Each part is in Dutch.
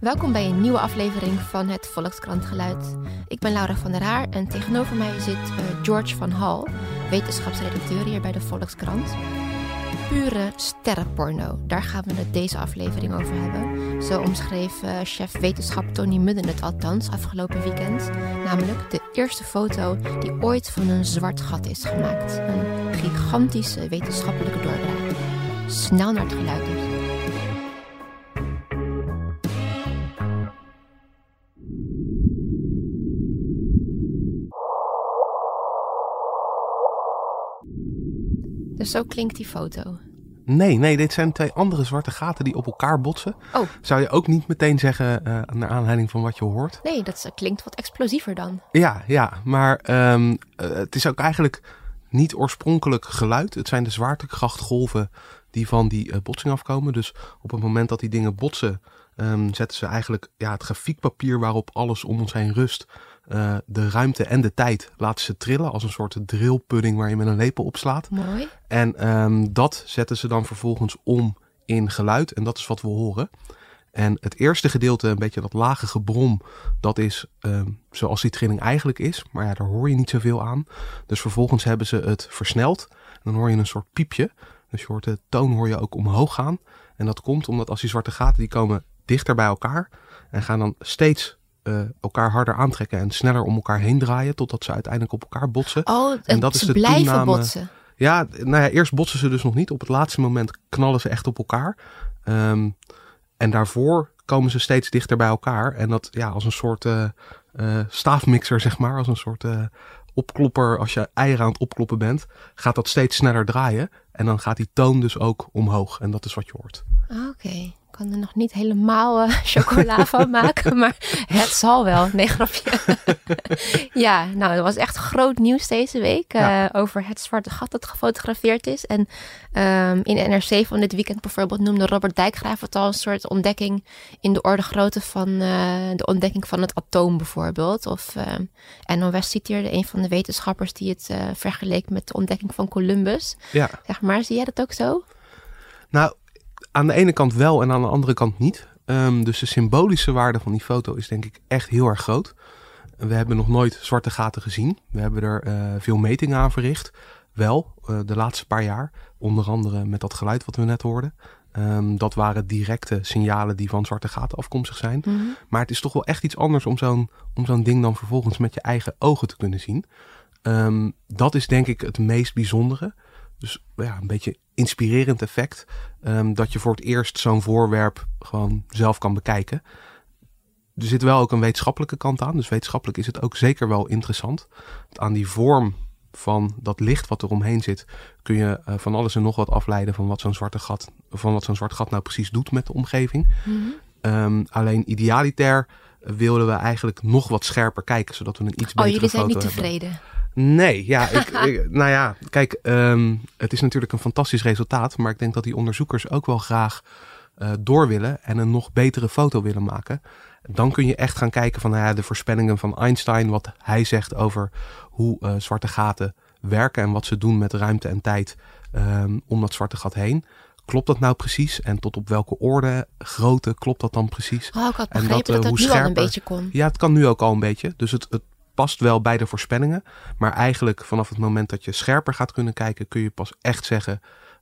Welkom bij een nieuwe aflevering van het Volkskrant Geluid. Ik ben Laura van der Haar en tegenover mij zit uh, George van Hal, wetenschapsredacteur hier bij de Volkskrant. Pure sterrenporno, daar gaan we het deze aflevering over hebben. Zo omschreef uh, chef wetenschap Tony Mudden het althans afgelopen weekend. Namelijk de eerste foto die ooit van een zwart gat is gemaakt. Een gigantische wetenschappelijke doorbraak. Snel naar het geluid dus. Dus zo klinkt die foto. Nee, nee, dit zijn twee andere zwarte gaten die op elkaar botsen. Oh. Zou je ook niet meteen zeggen, uh, naar aanleiding van wat je hoort? Nee, dat klinkt wat explosiever dan. Ja, ja, maar um, uh, het is ook eigenlijk niet oorspronkelijk geluid. Het zijn de zwaartekrachtgolven die van die uh, botsing afkomen. Dus op het moment dat die dingen botsen, um, zetten ze eigenlijk ja, het grafiekpapier waarop alles om ons heen rust uh, de ruimte en de tijd laten ze trillen als een soort drillpudding waar je met een lepel op slaat. Mooi. En um, dat zetten ze dan vervolgens om in geluid en dat is wat we horen. En het eerste gedeelte, een beetje dat lage gebrom, dat is um, zoals die trilling eigenlijk is. Maar ja, daar hoor je niet zoveel aan. Dus vervolgens hebben ze het versneld. En dan hoor je een soort piepje. Dus je hoort de toon hoor je ook omhoog gaan. En dat komt omdat als die zwarte gaten die komen dichter bij elkaar en gaan dan steeds uh, elkaar harder aantrekken en sneller om elkaar heen draaien totdat ze uiteindelijk op elkaar botsen. Oh, en dat ze is de blijven toename... botsen. Ja, nou ja, eerst botsen ze dus nog niet. Op het laatste moment knallen ze echt op elkaar. Um, en daarvoor komen ze steeds dichter bij elkaar. En dat ja, als een soort uh, uh, staafmixer, zeg maar. Als een soort opklopper. Als je eieren aan het opkloppen bent, gaat dat steeds sneller draaien. En dan gaat die toon dus ook omhoog. En dat is wat je hoort. Oké. Okay kan er nog niet helemaal uh, chocola van maken, maar het zal wel. Nee, grapje. ja, nou, er was echt groot nieuws deze week uh, ja. over het zwarte gat dat gefotografeerd is. En um, in NRC van dit weekend bijvoorbeeld noemde Robert Dijkgraaf het al een soort ontdekking in de orde grootte van uh, de ontdekking van het atoom bijvoorbeeld. Of NOS citeerde een van de wetenschappers die het vergeleek met de ontdekking van Columbus. Ja. Zeg maar, zie jij dat ook zo? Nou, aan de ene kant wel en aan de andere kant niet. Um, dus de symbolische waarde van die foto is denk ik echt heel erg groot. We hebben nog nooit zwarte gaten gezien. We hebben er uh, veel metingen aan verricht. Wel, uh, de laatste paar jaar. Onder andere met dat geluid wat we net hoorden. Um, dat waren directe signalen die van zwarte gaten afkomstig zijn. Mm -hmm. Maar het is toch wel echt iets anders om zo'n om zo'n ding dan vervolgens met je eigen ogen te kunnen zien. Um, dat is denk ik het meest bijzondere. Dus ja, een beetje inspirerend effect. Um, dat je voor het eerst zo'n voorwerp gewoon zelf kan bekijken. Er zit wel ook een wetenschappelijke kant aan. Dus wetenschappelijk is het ook zeker wel interessant. Aan die vorm van dat licht wat er omheen zit, kun je uh, van alles en nog wat afleiden van wat zo'n zwarte gat, van wat zo'n zwart gat nou precies doet met de omgeving. Mm -hmm. um, alleen idealiter wilden we eigenlijk nog wat scherper kijken, zodat we een iets betere Oh, jullie zijn foto niet hebben. Nee, ja, ik, ik, nou ja, kijk, um, het is natuurlijk een fantastisch resultaat, maar ik denk dat die onderzoekers ook wel graag uh, door willen en een nog betere foto willen maken. Dan kun je echt gaan kijken van nou ja, de voorspellingen van Einstein, wat hij zegt over hoe uh, zwarte gaten werken en wat ze doen met ruimte en tijd um, om dat zwarte gat heen. Klopt dat nou precies? En tot op welke orde, grootte klopt dat dan precies? Oh, ik had en begrepen dat, uh, dat hoe nu al een beetje kon. Ja, het kan nu ook al een beetje. Dus het, het past wel bij de voorspellingen. Maar eigenlijk vanaf het moment dat je scherper gaat kunnen kijken, kun je pas echt zeggen: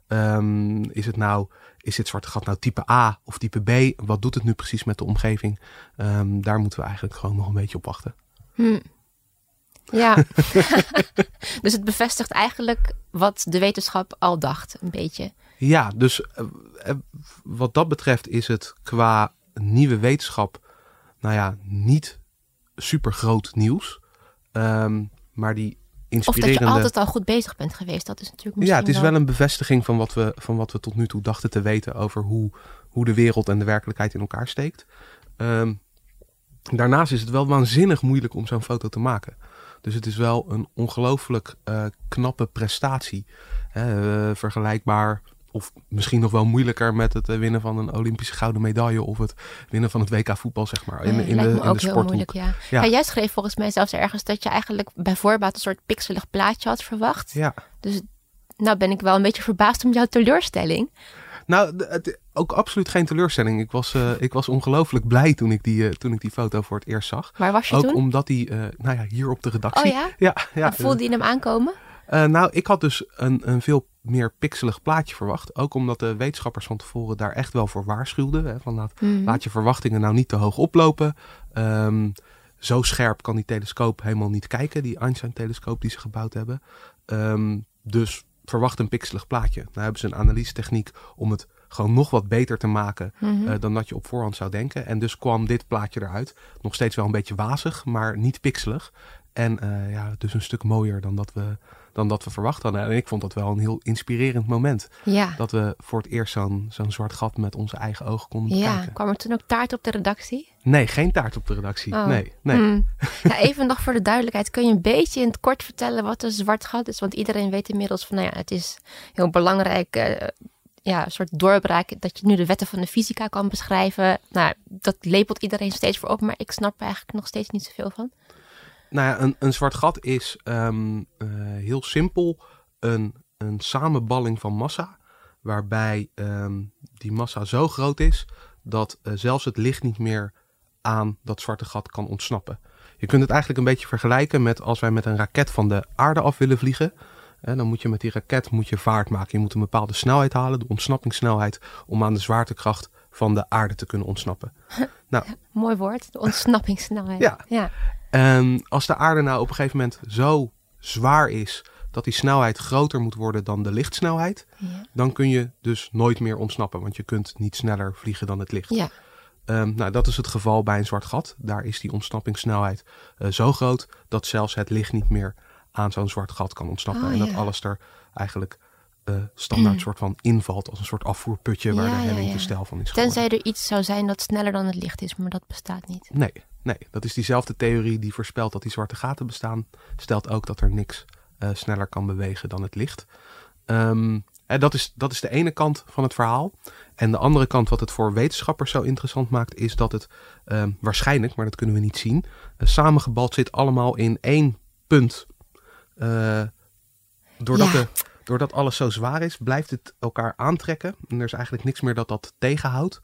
um, is het nou, is dit zwarte gat nou type A of type B? Wat doet het nu precies met de omgeving? Um, daar moeten we eigenlijk gewoon nog een beetje op wachten. Hm. Ja, dus het bevestigt eigenlijk wat de wetenschap al dacht, een beetje. Ja, dus uh, uh, wat dat betreft is het qua nieuwe wetenschap, nou ja, niet super groot nieuws. Um, maar die Of inspirerende... dat je altijd al goed bezig bent geweest, dat is natuurlijk misschien Ja, het is wel een bevestiging van wat, we, van wat we tot nu toe dachten te weten over hoe, hoe de wereld en de werkelijkheid in elkaar steekt. Um, daarnaast is het wel waanzinnig moeilijk om zo'n foto te maken. Dus het is wel een ongelooflijk uh, knappe prestatie. Uh, vergelijkbaar of misschien nog wel moeilijker met het uh, winnen van een Olympische gouden medaille of het winnen van het WK voetbal, zeg maar. In, Nee, in lijkt de, me in ook de heel sporthoek. moeilijk, ja. Ja. Ja. jij schreef volgens mij zelfs ergens dat je eigenlijk bij voorbaat een soort pixelig plaatje had verwacht. Ja. Dus nou ben ik wel een beetje verbaasd om jouw teleurstelling. Nou, het, ook absoluut geen teleurstelling. Ik was, uh, ik was ongelooflijk blij toen ik, die, uh, toen ik die foto voor het eerst zag. Waar was je ook toen? omdat die, uh, nou ja, hier op de redactie. Oh ja? Ja. ja voelde je hem aankomen? nou, ik had dus een, een veel meer pixelig plaatje verwacht. Ook omdat de wetenschappers van tevoren daar echt wel voor waarschuwden. Hè, van laat, Mhm. laat je verwachtingen nou niet te hoog oplopen. Um, zo scherp kan die telescoop helemaal niet kijken. Die Einstein-telescoop die ze gebouwd hebben. Um, dus verwacht een pixelig plaatje. Nou hebben ze een analysetechniek om het gewoon nog wat beter te maken Mhm. uh, dan dat je op voorhand zou denken. En dus kwam dit plaatje eruit. Nog steeds wel een beetje wazig, maar niet pixelig. En uh, ja, dus een stuk mooier dan dat, we, dan dat we verwacht hadden. En ik vond dat wel een heel inspirerend moment. Ja. Dat we voor het eerst zo'n zo'n zwart gat met onze eigen ogen konden ja. bekijken. Kwam er toen ook taart op de redactie? Nee, geen taart op de redactie. Oh. Nee, nee. Mm. Ja, even nog voor de duidelijkheid. Kun je een beetje in het kort vertellen wat een zwart gat is? Want iedereen weet inmiddels van, nou ja, het is heel belangrijk... Uh, ja, een soort doorbraak dat je nu de wetten van de fysica kan beschrijven. Nou, dat lepelt iedereen steeds voor op, maar ik snap er eigenlijk nog steeds niet zoveel van. Nou ja, een, een zwart gat is um, uh, heel simpel een, een samenballing van massa. Waarbij um, die massa zo groot is dat uh, zelfs het licht niet meer aan dat zwarte gat kan ontsnappen. Je kunt het eigenlijk een beetje vergelijken met als wij met een raket van de aarde af willen vliegen. En dan moet je met die raket moet je vaart maken. Je moet een bepaalde snelheid halen, de ontsnappingssnelheid, om aan de zwaartekracht van de aarde te kunnen ontsnappen. nou, mooi woord, de ontsnappingssnelheid. Ja. ja. Um, als de aarde nou op een gegeven moment zo zwaar is dat die snelheid groter moet worden dan de lichtsnelheid, ja. dan kun je dus nooit meer ontsnappen, want je kunt niet sneller vliegen dan het licht. Ja. Um, nou, dat is het geval bij een zwart gat. Daar is die ontsnappingssnelheid uh, zo groot dat zelfs het licht niet meer aan zo'n zwart gat kan ontsnappen. Oh, en dat ja. alles er eigenlijk uh, standaard mm. soort van invalt als een soort afvoerputje waar de helling te stijl van is Tenzij er iets zou zijn dat sneller dan het licht is, maar dat bestaat niet. Nee, nee, dat is diezelfde theorie die voorspelt dat die zwarte gaten bestaan. Stelt ook dat er niks uh, sneller kan bewegen dan het licht. Um, en dat, is, dat is de ene kant van het verhaal. En de andere kant, wat het voor wetenschappers zo interessant maakt, is dat het uh, waarschijnlijk, maar dat kunnen we niet zien, uh, samengebald zit allemaal in één punt. Uh, doordat, Ja. de, doordat alles zo zwaar is, blijft het elkaar aantrekken. En er is eigenlijk niks meer dat dat tegenhoudt.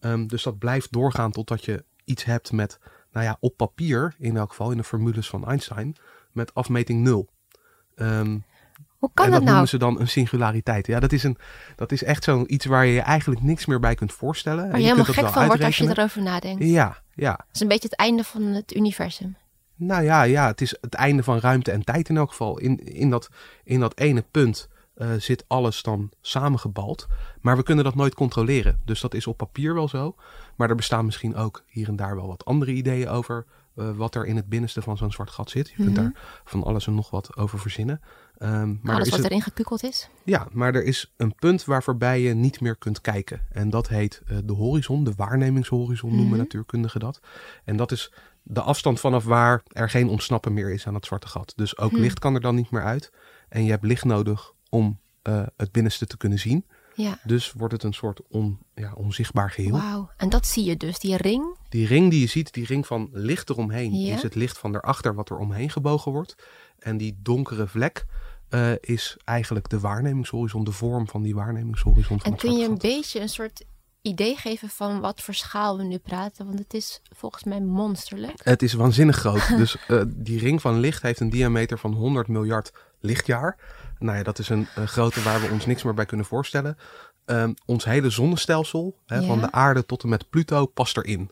Um, dus dat blijft doorgaan totdat je iets hebt met, nou ja, op papier, in elk geval in de formules van Einstein, met afmeting nul. Um, Hoe kan en dat dat nou? noemen ze dan een singulariteit. Ja, dat is, een, dat is echt zo'n iets waar je je eigenlijk niks meer bij kunt voorstellen. Waar je helemaal gek van wordt als je erover nadenkt. Ja, ja. Dat is een beetje het einde van het universum. Nou ja, ja, het is het einde van ruimte en tijd in elk geval. In, in, dat, in dat ene punt eh, zit alles dan samengebald. Maar we kunnen dat nooit controleren. Dus dat is op papier wel zo. Maar er bestaan misschien ook hier en daar wel wat andere ideeën over. eh, wat er in het binnenste van zo'n zwart gat zit. Je kunt Mhm. daar van alles en nog wat over verzinnen. Ehm, maar er Alles is wat een- erin gekukeld is. Ja, maar er is een punt waar voorbij je niet meer kunt kijken. En dat heet eh, de horizon, de waarnemingshorizon noemen Mhm. natuurkundigen dat. En dat is de afstand vanaf waar er geen ontsnappen meer is aan het zwarte gat. Dus ook Hmm. licht kan er dan niet meer uit. En je hebt licht nodig om eh, het binnenste te kunnen zien. Ja. Dus wordt het een soort on, ja, onzichtbaar geheel. Wauw. En dat zie je dus, die ring. Die ring die je ziet, die ring van licht eromheen, Ja. is het licht van daarachter wat er omheen gebogen wordt. En die donkere vlek eh, is eigenlijk de waarnemingshorizon, de vorm van die waarnemingshorizon. Van En kun je een beetje een soort idee geven van wat voor schaal we nu praten? Want het is volgens mij monsterlijk. Het is waanzinnig groot. dus eh, die ring van licht heeft een diameter van 100 miljard lichtjaar. Nou ja, dat is een, een grootte waar we ons niks meer bij kunnen voorstellen. Ehm, ons hele zonnestelsel, hè, Ja. van de aarde tot en met Pluto, past erin.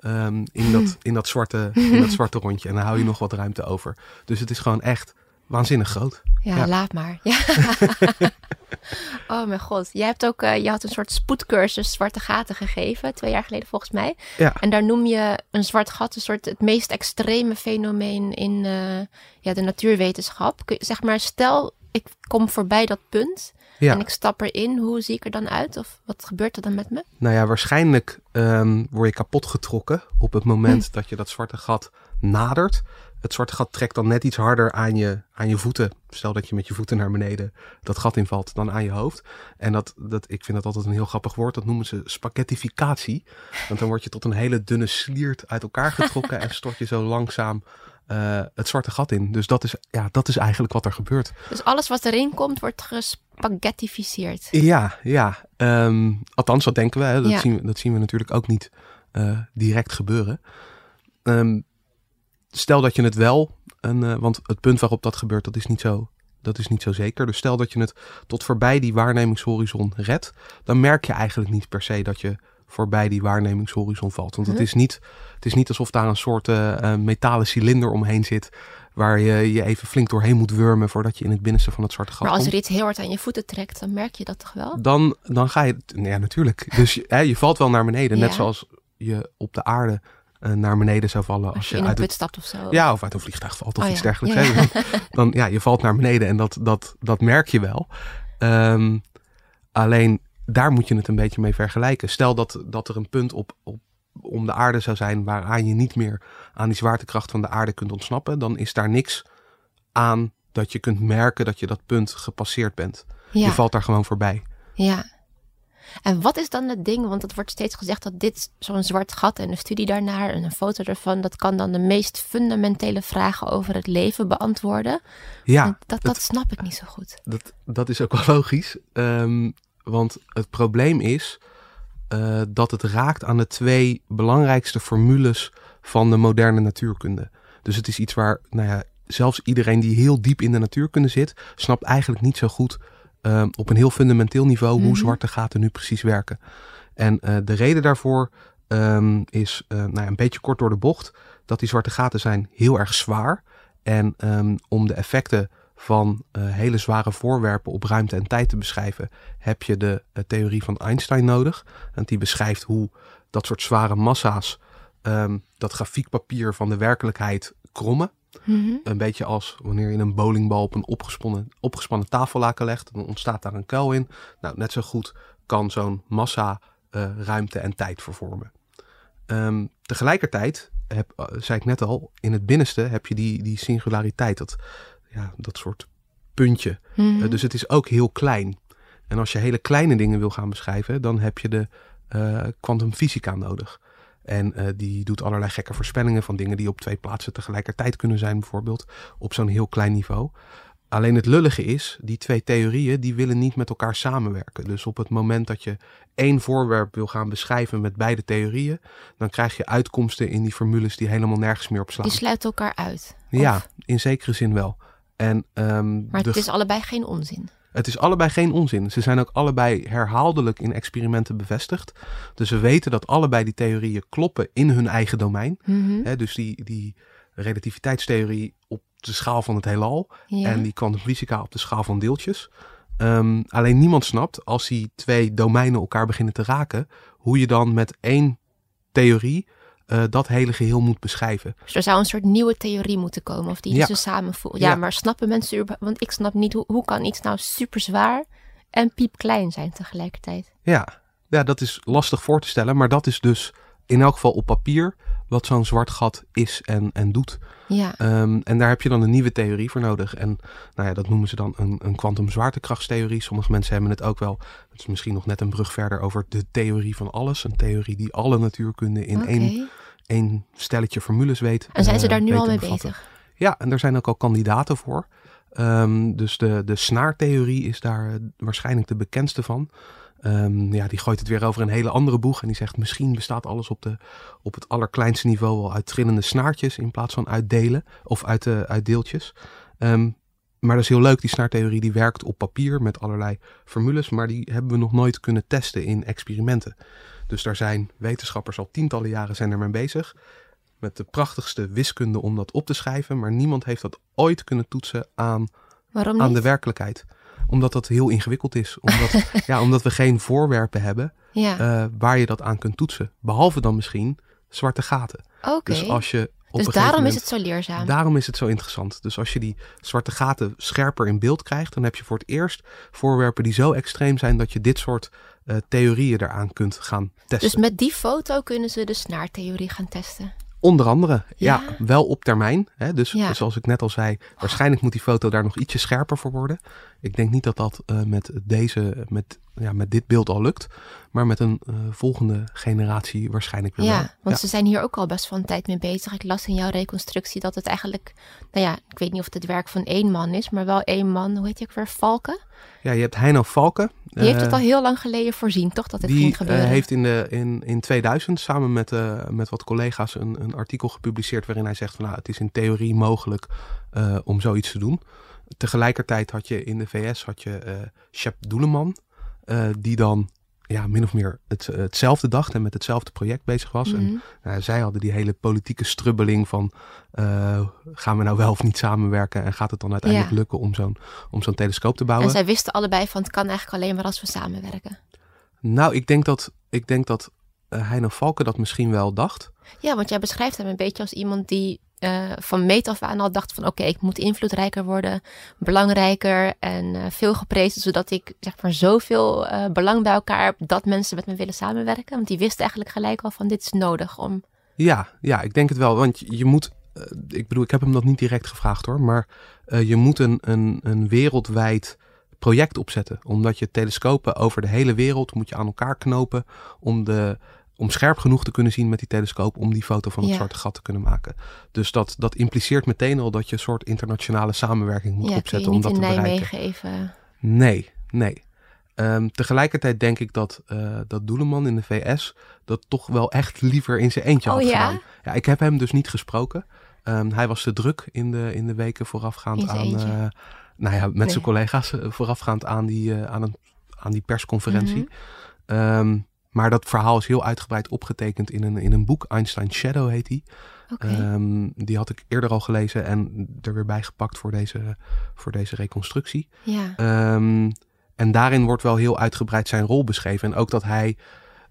Ehm, in, dat, in, dat zwarte, in dat zwarte rondje. En dan hou je nog wat ruimte over. Dus het is gewoon echt waanzinnig groot. Ja, Ja. laat maar. Ja. oh mijn god. Jij hebt ook, eh, je had een soort spoedcursus zwarte gaten gegeven, twee jaar geleden volgens mij. Ja. En daar noem je een zwart gat een soort het meest extreme fenomeen in eh, ja, de natuurwetenschap. Kun je- zeg maar, stel ik kom voorbij dat punt Ja. en ik stap erin, hoe zie ik er dan uit? Of wat gebeurt er dan met me? Nou ja, waarschijnlijk ehm, word je kapot getrokken op het moment Hm. dat je dat zwarte gat nadert. Het zwarte gat trekt dan net iets harder aan je, aan je voeten. Stel dat je met je voeten naar beneden dat gat invalt, dan aan je hoofd. En dat, dat, ik vind dat altijd een heel grappig woord. Dat noemen ze spaghettificatie. Want dan word je tot een hele dunne sliert uit elkaar getrokken en stort je zo langzaam eh, het zwarte gat in. Dus dat is, ja, dat is eigenlijk wat er gebeurt. Dus alles wat erin komt, wordt gespaghettificeerd. Ja, ja. Ehm, althans, dat denken we. Hè. Dat, Ja. zien we. dat zien we natuurlijk ook niet eh, direct gebeuren. Ehm, stel dat je het wel, een, eh, want het punt waarop dat gebeurt, dat is, niet zo, dat is niet zo zeker. Dus stel dat je het tot voorbij die waarnemingshorizon redt, dan merk je eigenlijk niet per se dat je voorbij die waarnemingshorizon valt. Want het, Huh? is niet, het is niet alsof daar een soort eh, eh, metalen cilinder omheen zit, waar je je even flink doorheen moet wurmen voordat je in het binnenste van het zwarte gat Maar als komt er iets heel hard aan je voeten trekt, dan merk je dat toch wel? dan, dan ga je. Ja, natuurlijk. Dus je, hè, je valt wel naar beneden. Net zoals je op de aarde eh, naar beneden zou vallen. Als, Als je je, in een uit put het, stapt of zo. Ja, of uit een vliegtuig valt of Oh, iets ja. dergelijks. Ja, dan ja, je valt naar beneden en dat, dat, dat merk je wel. Ehm, alleen daar moet je het een beetje mee vergelijken. Stel dat, dat er een punt op, op, om de aarde zou zijn waaraan je niet meer aan die zwaartekracht van de aarde kunt ontsnappen. Dan is daar niks aan dat je kunt merken dat je dat punt gepasseerd bent. Ja. Je valt daar gewoon voorbij. Ja. En wat is dan het ding? Want het wordt steeds gezegd dat dit zo'n zwart gat en een studie daarnaar en een foto ervan, dat kan dan de meest fundamentele vragen over het leven beantwoorden. Ja, En dat, dat snap ik niet zo goed. Dat, dat is ook wel logisch. Ehm, want het probleem is eh, dat het raakt aan de twee belangrijkste formules van de moderne natuurkunde. Dus het is iets waar nou ja, zelfs iedereen die heel diep in de natuurkunde zit, snapt eigenlijk niet zo goed ehm, op een heel fundamenteel niveau Mhm. hoe zwarte gaten nu precies werken. En eh, de reden daarvoor ehm, is eh, nou ja, een beetje kort door de bocht dat die zwarte gaten zijn heel erg zwaar. En ehm, om de effecten van eh, hele zware voorwerpen op ruimte en tijd te beschrijven, heb je de eh, theorie van Einstein nodig. En die beschrijft hoe dat soort zware massa's ehm, dat grafiekpapier van de werkelijkheid krommen. Mhm. Een beetje als wanneer je een bowlingbal op een opgespannen, opgespannen tafellaken legt, dan ontstaat daar een kuil in. Nou, net zo goed kan zo'n massa eh, ruimte en tijd vervormen. Ehm, tegelijkertijd, heb, zei ik net al, in het binnenste heb je die, die singulariteit, dat, ja, dat soort puntje. Mhm. Eh, dus het is ook heel klein. En als je hele kleine dingen wil gaan beschrijven, dan heb je de eh, kwantumfysica nodig. En eh, die doet allerlei gekke voorspellingen van dingen die op twee plaatsen tegelijkertijd kunnen zijn, bijvoorbeeld op zo'n heel klein niveau. Alleen het lullige is, die twee theorieën die willen niet met elkaar samenwerken. Dus op het moment dat je één voorwerp wil gaan beschrijven met beide theorieën, dan krijg je uitkomsten in die formules die helemaal nergens meer op slaan. Die sluiten elkaar uit. Ja, in zekere zin wel. En, ehm, maar de het is allebei geen onzin. het is allebei geen onzin. Ze zijn ook allebei herhaaldelijk in experimenten bevestigd. Dus we weten dat allebei die theorieën kloppen in hun eigen domein. Mhm. Dus die, die relativiteitstheorie op de schaal van het heelal Ja. en die kwantumfysica op de schaal van deeltjes. Ehm, alleen niemand snapt, als die twee domeinen elkaar beginnen te raken, hoe je dan met één theorie eh, dat hele geheel moet beschrijven. Dus er zou een soort nieuwe theorie moeten komen of die Ja. ze samenvoegen. Ja, Ja. maar snappen mensen Want ik snap niet hoe, hoe kan iets nou super zwaar en piepklein zijn tegelijkertijd. Ja, ja, dat is lastig voor te stellen, maar dat is dus in elk geval op papier wat zo'n zwart gat is en, en doet. Ja. Ehm, en daar heb je dan een nieuwe theorie voor nodig. En nou ja, dat noemen ze dan een, een kwantumzwaartekrachtstheorie. Sommige mensen hebben het ook wel, het is misschien nog net een brug verder over de theorie van alles. Een theorie die alle natuurkunde in één, één stelletje formules weet. En zijn ze eh, daar nu al mee bezig? Ja, en daar zijn ook al kandidaten voor. Ehm, dus de, de snaartheorie is daar eh, waarschijnlijk de bekendste van. Ehm, ja, die gooit het weer over een hele andere boeg. En die zegt misschien bestaat alles op, de, op het allerkleinste niveau al uit trillende snaartjes in plaats van uit delen of uit, eh, uit deeltjes. Ehm, maar dat is heel leuk, die snaartheorie die werkt op papier met allerlei formules, maar die hebben we nog nooit kunnen testen in experimenten. Dus daar zijn wetenschappers al tientallen jaren zijn ermee bezig met de prachtigste wiskunde om dat op te schrijven, maar niemand heeft dat ooit kunnen toetsen aan, aan de werkelijkheid. Omdat dat heel ingewikkeld is. Omdat, ja, omdat we geen voorwerpen hebben ja, eh, waar je dat aan kunt toetsen. Behalve dan misschien zwarte gaten. Dus als je op Dus daarom is het zo leerzaam. Daarom is het zo interessant. Dus als je die zwarte gaten scherper in beeld krijgt, dan heb je voor het eerst voorwerpen die zo extreem zijn dat je dit soort eh, theorieën eraan kunt gaan testen. Dus met die foto kunnen ze de snaartheorie gaan testen. Onder andere, ja, Ja? wel op termijn. Hè? Dus Ja. zoals ik net al zei, waarschijnlijk moet die foto daar nog ietsje scherper voor worden. Ik denk niet dat dat eh, met, deze, met, ja, met dit beeld al lukt. Maar met een eh, volgende generatie waarschijnlijk weer wel. Ja, want ze zijn hier ook al best een tijd mee bezig. Ik las in jouw reconstructie dat het eigenlijk, nou ja, ik weet niet of het het werk van één man is, maar wel één man, hoe heet hij ook weer, Valken? Ja, je hebt Heino Valken. Die heeft eh, het al heel lang geleden voorzien, toch, dat dit Die ging eh, gebeuren? heeft in, de, in, in 2000 samen met, eh, met wat collega's een, een artikel gepubliceerd waarin hij zegt van nou, het is in theorie mogelijk eh, om zoiets te doen. Tegelijkertijd had je in de VS had je eh Shep Doeleman, eh, die dan ja, min of meer het, hetzelfde dacht en met hetzelfde project bezig was. En Mhm. nou, zij hadden die hele politieke strubbeling van eh, gaan we nou wel of niet samenwerken en gaat het dan uiteindelijk Ja. lukken om zo'n, om zo'n telescoop te bouwen? En zij wisten allebei van het kan eigenlijk alleen maar als we samenwerken. Nou, ik denk dat, ik denk dat Heino Valken dat misschien wel dacht. Ja, want jij beschrijft hem een beetje als iemand die eh, van meet af aan al dacht van oké, ik moet invloedrijker worden, belangrijker en eh, veel geprezen, zodat ik zeg maar zoveel eh, belang bij elkaar heb dat mensen met me willen samenwerken. Want die wist eigenlijk gelijk al van dit is nodig om. Ja, ja, ik denk het wel. Want je moet, eh, ik bedoel, ik heb hem dat niet direct gevraagd hoor, maar eh, je moet een, een, een wereldwijd project opzetten. Omdat je telescopen over de hele wereld moet je aan elkaar knopen om, de, om scherp genoeg te kunnen zien met die telescoop om die foto van het Ja. zwarte gat te kunnen maken. Dus dat, dat impliceert meteen al dat je een soort internationale samenwerking moet ja, opzetten om dat in te bereiken. Nee, nee. Ehm, tegelijkertijd denk ik dat, eh dat Doeleman in de VS dat toch wel echt liever in zijn eentje Oh had ja? gedaan. Ja, ik heb hem dus niet gesproken. Ehm, hij was te druk in de, in de weken voorafgaand aan, eh, nou ja, met Nee. zijn collega's eh, voorafgaand aan die, aan, een, aan die persconferentie. Ehm, maar dat verhaal is heel uitgebreid opgetekend in een, in een boek. Einstein Shadow heet die. Ehm, die had ik eerder al gelezen en er weer bijgepakt voor deze, voor deze reconstructie. ja. Ehm, en daarin wordt wel heel uitgebreid zijn rol beschreven. En ook dat hij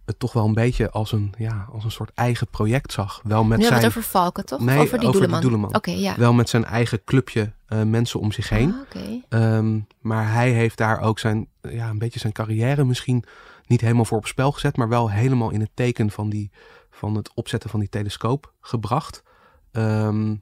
het toch wel een beetje als een, ja, als een soort eigen project zag. Wel met, nu zijn, het over Valken, toch? Nee, over die over doeleman. Doeleman. Oké, ja. wel met zijn eigen clubje eh, mensen om zich heen. Ah, Oké. Ehm, maar hij heeft daar ook zijn, ja, een beetje zijn carrière misschien niet helemaal voor op spel gezet. Maar wel helemaal in het teken van, die, van het opzetten van die telescoop gebracht. Ehm,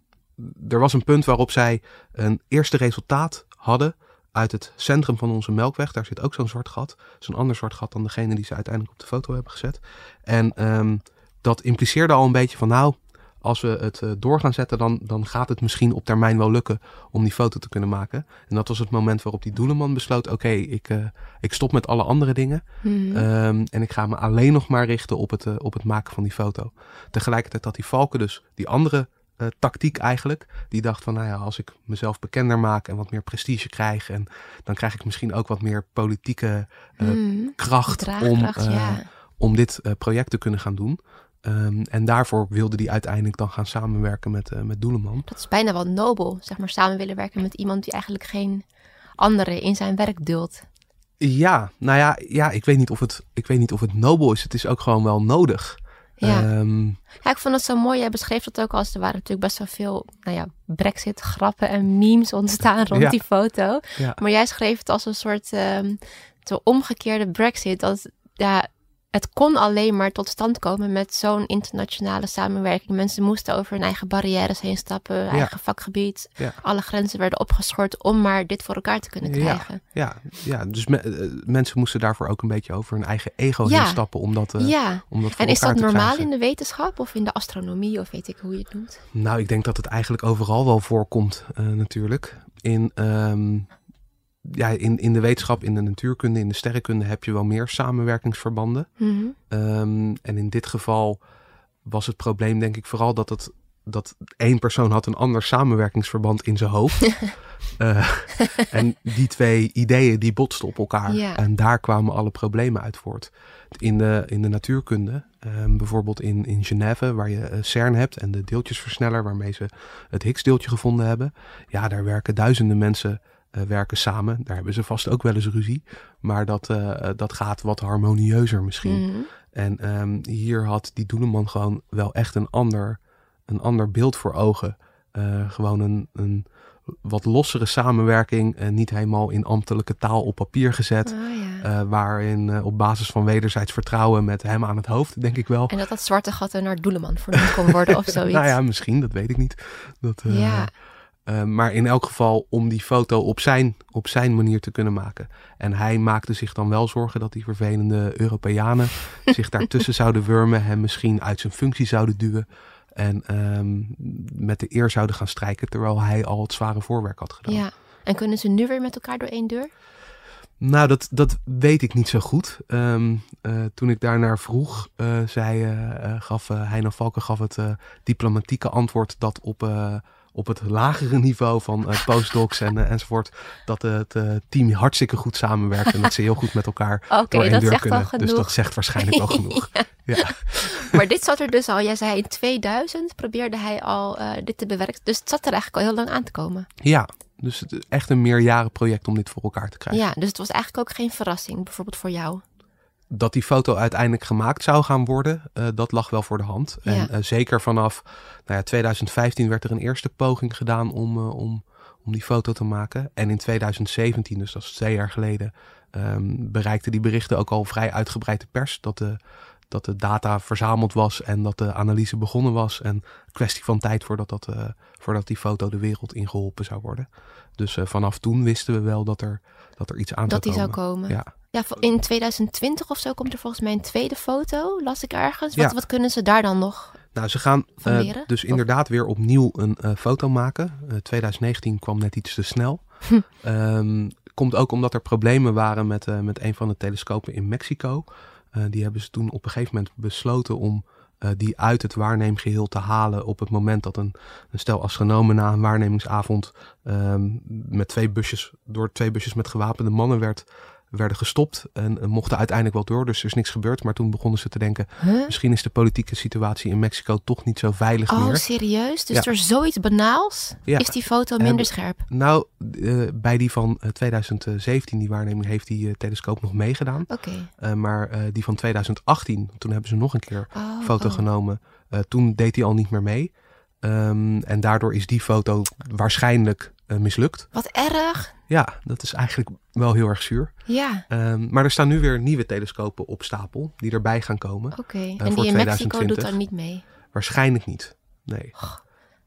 er was een punt waarop zij een eerste resultaat hadden uit het centrum van onze melkweg. Daar zit ook zo'n zwart gat. Zo'n ander zwart gat dan degene die ze uiteindelijk op de foto hebben gezet. En ehm, dat impliceerde al een beetje van nou, als we het eh, door gaan zetten, dan, dan gaat het misschien op termijn wel lukken om die foto te kunnen maken. En dat was het moment waarop die doeleman besloot, oké, ik, eh, ik stop met alle andere dingen. Mhm. Ehm, en ik ga me alleen nog maar richten op het, eh, op het maken van die foto. Tegelijkertijd had die Valken dus die andere eh, tactiek eigenlijk. Die dacht van, nou ja, als ik mezelf bekender maak en wat meer prestige krijg. En dan krijg ik misschien ook wat meer politieke eh, Mhm. kracht om, eh, ja. om dit project te kunnen gaan doen. Ehm, en daarvoor wilde hij uiteindelijk dan gaan samenwerken met, met Doeleman. Dat is bijna wel nobel, zeg maar, samen willen werken met iemand die eigenlijk geen anderen in zijn werk duldt. Ja, nou ja, ja ik, weet niet of het, ik weet niet of het nobel is. Het is ook gewoon wel nodig. Ja. Ehm, ja, ik vond het zo mooi. Jij beschreef dat ook als er waren natuurlijk best wel veel, nou ja, Brexit-grappen en memes ontstaan rond Ja. die foto. Ja. Maar jij schreef het als een soort ehm zo omgekeerde Brexit. Dat ja, het kon alleen maar tot stand komen met zo'n internationale samenwerking. Mensen moesten over hun eigen barrières heen stappen, eigen vakgebied. Ja. Alle grenzen werden opgeschort om maar dit voor elkaar te kunnen Ja. krijgen. ja, ja, dus me- eh, mensen moesten daarvoor ook een beetje over hun eigen ego Ja. heen stappen om dat, eh, Ja. om dat voor En is dat normaal krijgen. in de wetenschap of in de astronomie of weet ik hoe je het noemt? Nou, ik denk dat het eigenlijk overal wel voorkomt, eh, natuurlijk. In, ehm, ja, in, in de wetenschap, in de natuurkunde, in de sterrenkunde heb je wel meer samenwerkingsverbanden. Mhm. Ehm, en in dit geval was het probleem denk ik vooral dat, het, dat één persoon had een ander samenwerkingsverband in zijn hoofd. Eh, en die twee ideeën die botsten op elkaar. En daar kwamen alle problemen uit voort. In de, in de natuurkunde, ehm, bijvoorbeeld in, in Genève, waar je eh, CERN hebt en de deeltjesversneller waarmee ze het Higgs-deeltje gevonden hebben. Ja, daar werken duizenden mensen eh, werken samen. Daar hebben ze vast ook wel eens ruzie. Maar dat, eh, dat gaat wat harmonieuzer misschien. Mhm. En ehm, hier had die Doeleman gewoon wel echt een ander, een ander beeld voor ogen. Eh, gewoon een, een wat lossere samenwerking. en niet helemaal in ambtelijke taal op papier gezet. Oh, ja. eh, waarin eh, op basis van wederzijds vertrouwen met hem aan het hoofd, denk ik wel. En dat dat zwarte gat er naar Doeleman vernoemd kon worden of zoiets. nou ja, misschien, dat weet ik niet. Dat, eh, Ja. Eh, maar in elk geval om die foto op zijn, op zijn manier te kunnen maken. En hij maakte zich dan wel zorgen dat die vervelende Europeanen zich daartussen zouden wurmen. Hem misschien uit zijn functie zouden duwen. En ehm, met de eer zouden gaan strijken. Terwijl hij al het zware voorwerk had gedaan. ja. En kunnen ze nu weer met elkaar door één deur? Nou, dat, dat weet ik niet zo goed. Ehm, eh, toen ik daarnaar vroeg, eh, zei, eh, gaf uh, Heino Valken gaf het diplomatieke antwoord dat op, op het lagere niveau van eh, postdocs en, eh, enzovoort, dat het eh, team hartstikke goed samenwerkt en dat ze heel goed met elkaar Oké, door één dat deur zegt kunnen. al genoeg. Dus dat zegt waarschijnlijk wel genoeg. ja. Maar dit zat er dus al, jij zei in 2000 probeerde hij al dit te bewerken. Dus het zat er eigenlijk al heel lang aan te komen. ja, dus het is echt een meerjarenproject om dit voor elkaar te krijgen. Ja, dus het was eigenlijk ook geen verrassing, bijvoorbeeld voor jou. Dat die foto uiteindelijk gemaakt zou gaan worden, eh, dat lag wel voor de hand. Ja. En eh, zeker vanaf nou ja, 2015 werd er een eerste poging gedaan om, eh, om, om die foto te maken. En in 2017, dus dat is twee jaar geleden, ehm bereikten die berichten ook al vrij uitgebreid de pers. Dat de, dat de data verzameld was en dat de analyse begonnen was. En kwestie van tijd voordat, dat, voordat die foto de wereld ingeholpen zou worden. Dus vanaf toen wisten we wel dat er, dat er iets aan Dat die zou zou komen. komen. Ja. Ja, in 2020 of zo komt er volgens mij een tweede foto, las ik ergens. Wat, Ja. wat kunnen ze daar dan nog? Nou, ze gaan eh, dus Of- inderdaad weer opnieuw een eh, foto maken. Eh, 2019 kwam net iets te snel. Hm. Ehm, komt ook omdat er problemen waren met, eh, met een van de telescopen in Mexico. Eh, die hebben ze toen op een gegeven moment besloten om eh, die uit het waarneemgeheel te halen op het moment dat een, een stel astronomen na een waarnemingsavond ehm, met twee busjes, door twee busjes met gewapende mannen werd, werden gestopt en eh, mochten uiteindelijk wel door. Dus er is niks gebeurd. Maar toen begonnen ze te denken, Huh? Misschien is de politieke situatie in Mexico toch niet zo veilig Oh, meer. serieus? Dus Ja. door zoiets banaals Ja. is die foto En- minder scherp? Nou, eh, bij die van eh, 2017, die waarneming, heeft die eh, telescoop nog meegedaan. Oké. Eh, maar eh, die van 2018, toen hebben ze nog een keer Oh, een foto oh. genomen. Eh, toen deed hij al niet meer mee. Ehm, en daardoor is die foto waarschijnlijk eh, mislukt. Wat erg. Ja, dat is eigenlijk wel heel erg zuur. Ja, Ehm, maar er staan nu weer nieuwe telescopen op stapel die erbij gaan komen. oké. en voor die in Mexico 2020. doet dan niet mee. Waarschijnlijk niet. Nee.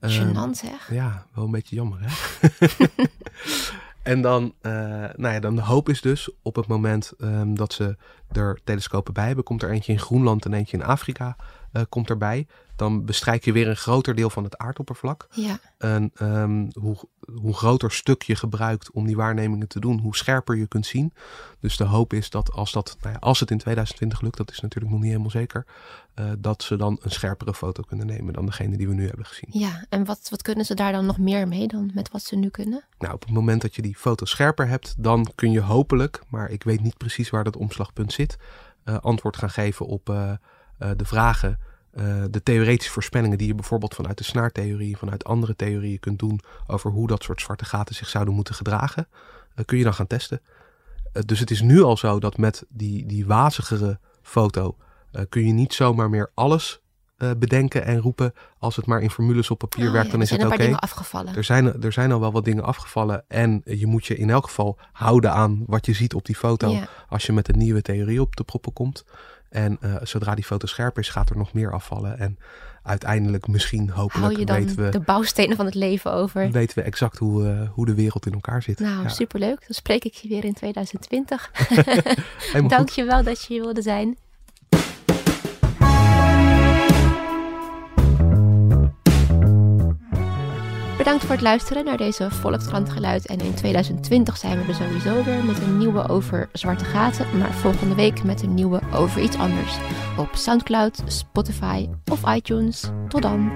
Ehm, Gênant zeg. Ja, wel een beetje jammer, hè? en dan, eh, nou ja, dan de hoop is dus op het moment ehm, dat ze er telescopen bij hebben, komt er eentje in Groenland en eentje in Afrika eh, komt erbij. Dan bestrijk je weer een groter deel van het aardoppervlak. Ja, En ehm, hoe, hoe groter stuk je gebruikt om die waarnemingen te doen, hoe scherper je kunt zien. Dus de hoop is dat als, dat, nou ja, als het in 2020 lukt, dat is natuurlijk nog niet helemaal zeker, eh, dat ze dan een scherpere foto kunnen nemen dan degene die we nu hebben gezien. ja. En wat, wat kunnen ze daar dan nog meer mee dan met wat ze nu kunnen? Nou, op het moment dat je die foto scherper hebt, dan kun je hopelijk, maar ik weet niet precies waar dat omslagpunt zit, eh, antwoord gaan geven op de vragen, eh, de theoretische voorspellingen die je bijvoorbeeld vanuit de snaartheorie, vanuit andere theorieën kunt doen over hoe dat soort zwarte gaten zich zouden moeten gedragen, eh, kun je dan gaan testen. Eh, dus het is nu al zo dat met die, die wazigere foto eh, kun je niet zomaar meer alles eh, bedenken en roepen. Als het maar in formules op papier Oh, werkt, ja, dan is het oké. een paar dingen afgevallen. Er zijn, er zijn al wel wat dingen afgevallen. En je moet je in elk geval houden aan wat je ziet op die foto. Ja. Als je met een nieuwe theorie op de proppen komt. En eh, zodra die foto scherp is, gaat er nog meer afvallen. En uiteindelijk, misschien, Hou hopelijk, je dan weten, we, de bouwstenen van het leven over? weten we exact hoe, eh, hoe de wereld in elkaar zit. Nou, Ja, superleuk. Dan spreek ik je weer in 2020. helemaal Dank je wel dat je hier wilde zijn. Bedankt voor het luisteren naar deze Volkskrant Geluid. En in 2020 zijn we er sowieso weer met een nieuwe over zwarte gaten. Maar volgende week met een nieuwe over iets anders. Op Soundcloud, Spotify of iTunes. Tot dan.